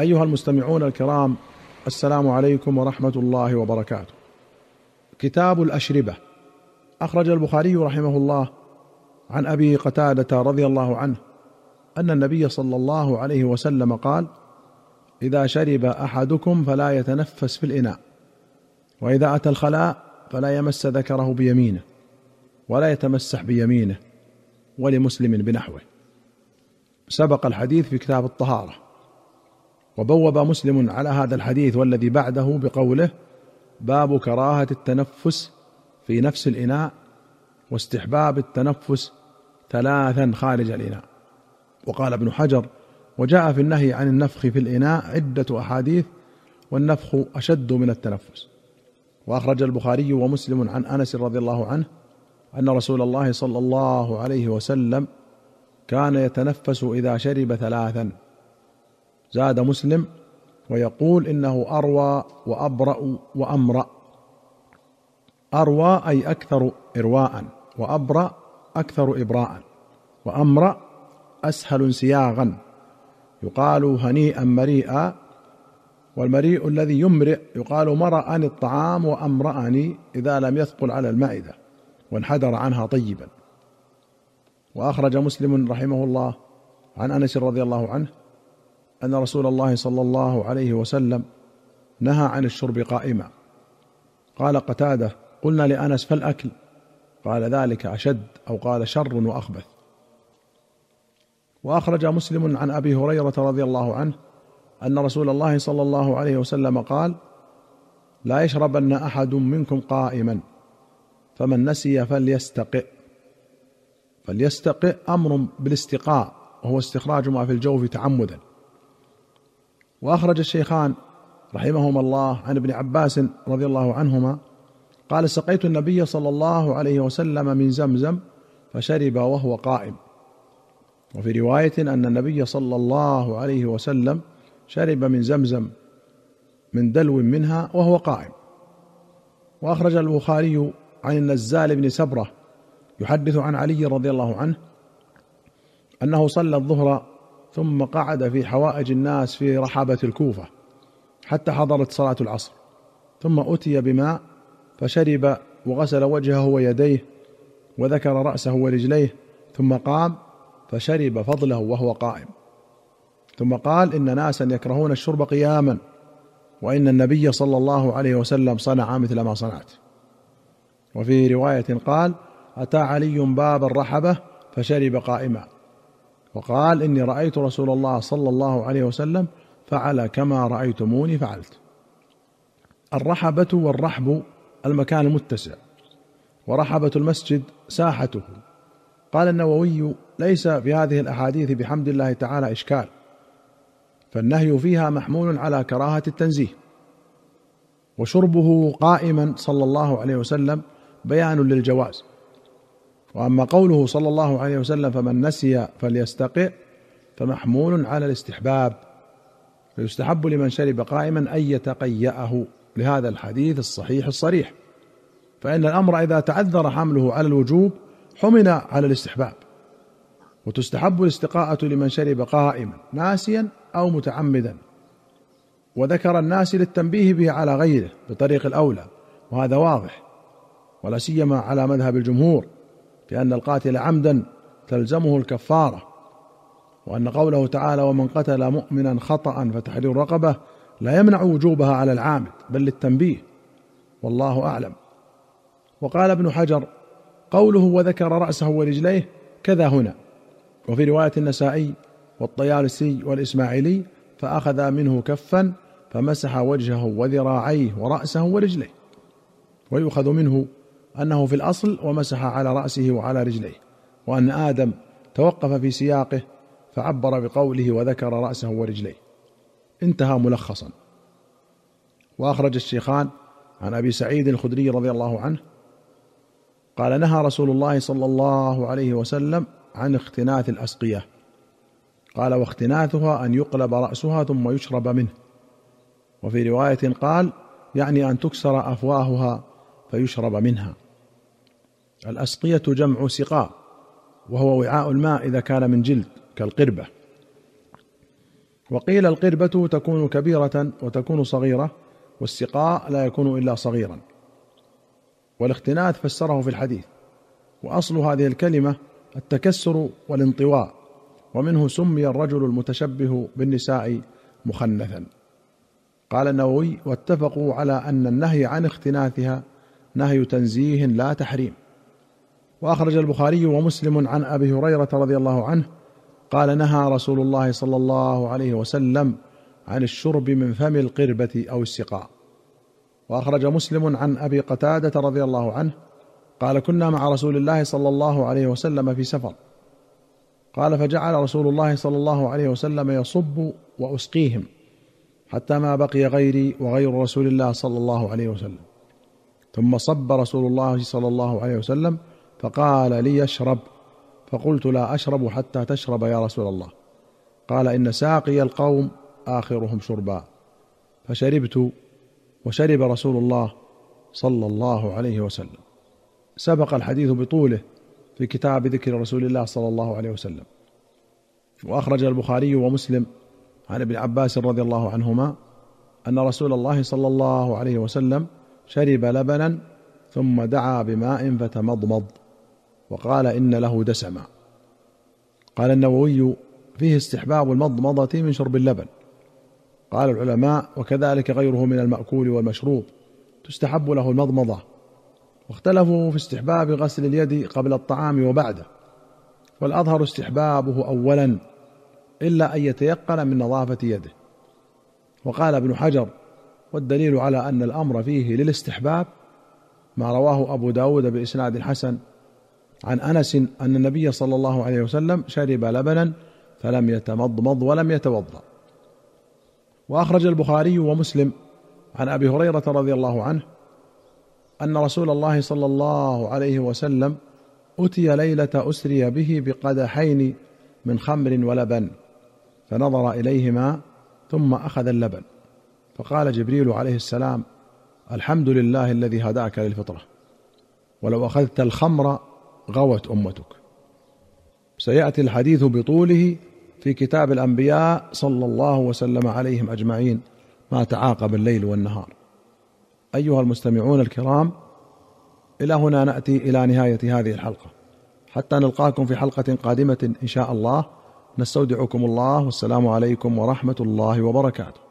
أيها المستمعون الكرام السلام عليكم ورحمة الله وبركاته. كتاب الأشربة. أخرج البخاري رحمه الله عن أبي قتادة رضي الله عنه أن النبي صلى الله عليه وسلم قال إذا شرب أحدكم فلا يتنفس في الإناء وإذا أتى الخلاء فلا يمس ذكره بيمينه ولا يتمسح بيمينه ولمسلم بنحوه. سبق الحديث في كتاب الطهارة. وبوب مسلم على هذا الحديث والذي بعده بقوله باب كراهة التنفس في نفس الإناء واستحباب التنفس ثلاثا خارج الإناء. وقال ابن حجر وجاء في النهي عن النفخ في الإناء عدة أحاديث والنفخ أشد من التنفس. وأخرج البخاري ومسلم عن أنس رضي الله عنه أن رسول الله صلى الله عليه وسلم كان يتنفس إذا شرب ثلاثا. زاد مسلم ويقول إنه أروى وأبرأ وأمرأ. أروى أي أكثر إرواء وأبرأ أكثر إبراء وأمرأ أسهل انسياغا. يقال هنيئا مريئا والمريء الذي يمرئ يقال مرأني الطعام وأمرأني إذا لم يثقل على المعدة وانحدر عنها طيبا. وأخرج مسلم رحمه الله عن أنس رضي الله عنه أن رسول الله صلى الله عليه وسلم نهى عن الشرب قائما. قال قتادة قلنا لأنس فالأكل. قال ذلك أشد أو قال شر وأخبث. وأخرج مسلم عن أبي هريرة رضي الله عنه أن رسول الله صلى الله عليه وسلم قال لا يشربن أحد منكم قائما فمن نسي فليستقئ. فليستقئ أمر بالاستقاء وهو استخراج ما في الجوف تعمدا. وأخرج الشيخان رحمهما الله عن ابن عباس رضي الله عنهما قال سقيت النبي صلى الله عليه وسلم من زمزم فشرب وهو قائم. وفي رواية أن النبي صلى الله عليه وسلم شرب من زمزم من دلو منها وهو قائم. وأخرج البخاري عن النزال بن سبرة يحدث عن علي رضي الله عنه أنه صلى الظهر ثم قعد في حوائج الناس في رحابة الكوفة حتى حضرت صلاة العصر. ثم أتي بماء فشرب وغسل وجهه ويديه وذكر رأسه ورجليه ثم قام فشرب فضله وهو قائم. ثم قال إن ناسا يكرهون الشرب قياما وإن النبي صلى الله عليه وسلم صنع مثل ما صنعت. وفي رواية قال أتى علي باب الرحبة فشرب قائما. وقال إني رأيت رسول الله صلى الله عليه وسلم فعل كما رأيتموني فعلت. الرحبة والرحب المكان المتسع ورحبة المسجد ساحته. قال النووي ليس في هذه الأحاديث بحمد الله تعالى إشكال فالنهي فيها محمول على كراهة التنزيه. وشربه قائما صلى الله عليه وسلم بيان للجواز. وأما قوله صلى الله عليه وسلم فمن نسي فليستقئ فمحمول على الاستحباب فيستحب لمن شرب قائما أن يتقيأه لهذا الحديث الصحيح الصريح. فإن الأمر إذا تعذر حمله على الوجوب حمل على الاستحباب وتستحب الاستقاءة لمن شرب قائما ناسيا أو متعمدا وذكر الناس للتنبيه به على غيره بطريق الأولى وهذا واضح ولا سيما على مذهب الجمهور. بأن القاتل عمدا تلزمه الكفارة وأن قوله تعالى ومن قتل مؤمنا خطأ فتحرير رقبة لا يمنع وجوبها على العامد بل للتنبيه والله أعلم. وقال ابن حجر قوله وذكر رأسه ورجليه كذا هنا وفي رواية النسائي والطيالسي والإسماعيلي فأخذ منه كفا فمسح وجهه وذراعيه ورأسه ورجليه ويؤخذ منه أنه في الأصل ومسح على رأسه وعلى رجليه وأن آدم توقف في سياقه فعبر بقوله وذكر رأسه ورجليه. انتهى ملخصا. وأخرج الشيخان عن أبي سعيد الخدري رضي الله عنه قال نهى رسول الله صلى الله عليه وسلم عن اختناث الأسقية. قال واختناثها أن يقلب رأسها ثم يشرب منه. وفي رواية قال يعني أن تكسر أفواهها فيشرب منها. الأسقية جمع سقاء وهو وعاء الماء إذا كان من جلد كالقربة. وقيل القربة تكون كبيرة وتكون صغيرة والسقاء لا يكون إلا صغيرا. والاختناث فسره في الحديث. وأصل هذه الكلمة التكسر والانطواء ومنه سمي الرجل المتشبه بالنساء مخنثا. قال النووي واتفقوا على أن النهي عن اختناثها نهي تنزيه لا تحريم. وأخرج البخاري ومسلم عن أبي هريرة رضي الله عنه قال نهى رسول الله صلى الله عليه وسلم عن الشرب من فم القربة أو السقاء. وأخرج مسلم عن أبي قتادة رضي الله عنه قال كنا مع رسول الله صلى الله عليه وسلم في سفر. قال فجعل رسول الله صلى الله عليه وسلم يصب وأسقيهم حتى ما بقي غيري وغير رسول الله صلى الله عليه وسلم. ثم صب رسول الله صلى الله عليه وسلم فقال لي اشرب. فقلت لا اشرب حتى تشرب يا رسول الله. قال إن ساقي القوم آخرهم شربا. فشربت وشرب رسول الله صلى الله عليه وسلم. سبق الحديث بطوله في كتاب ذكر رسول الله صلى الله عليه وسلم. وأخرج البخاري ومسلم عن ابن عباس رضي الله عنهما أن رسول الله صلى الله عليه وسلم شرب لبنا ثم دعا بماء فتمضمض. وقال إن له دسما. قال النووي فيه استحباب المضمضة من شرب اللبن. قال العلماء وكذلك غيره من المأكول والمشروب تستحب له المضمضة. واختلفوا في استحباب غسل اليد قبل الطعام وبعده. والأظهر استحبابه اولا إلا أن يتيقن من نظافة يده. وقال ابن حجر والدليل على أن الأمر فيه للاستحباب ما رواه أبو داود بإسناد حسن عن أنس أن النبي صلى الله عليه وسلم شرب لبنا فلم يتمضمض ولم يتوضأ. وأخرج البخاري ومسلم عن أبي هريرة رضي الله عنه أن رسول الله صلى الله عليه وسلم أتي ليلة أسري به بقدحين من خمر ولبن فنظر إليهما ثم أخذ اللبن. فقال جبريل عليه السلام الحمد لله الذي هداك للفطرة ولو أخذت الخمر غوت أمتك. سيأتي الحديث بطوله في كتاب الأنبياء صلى الله وسلم عليهم أجمعين ما تعاقب الليل والنهار. أيها المستمعون الكرام إلى هنا نأتي إلى نهاية هذه الحلقة. حتى نلقاكم في حلقة قادمة إن شاء الله نستودعكم الله والسلام عليكم ورحمة الله وبركاته.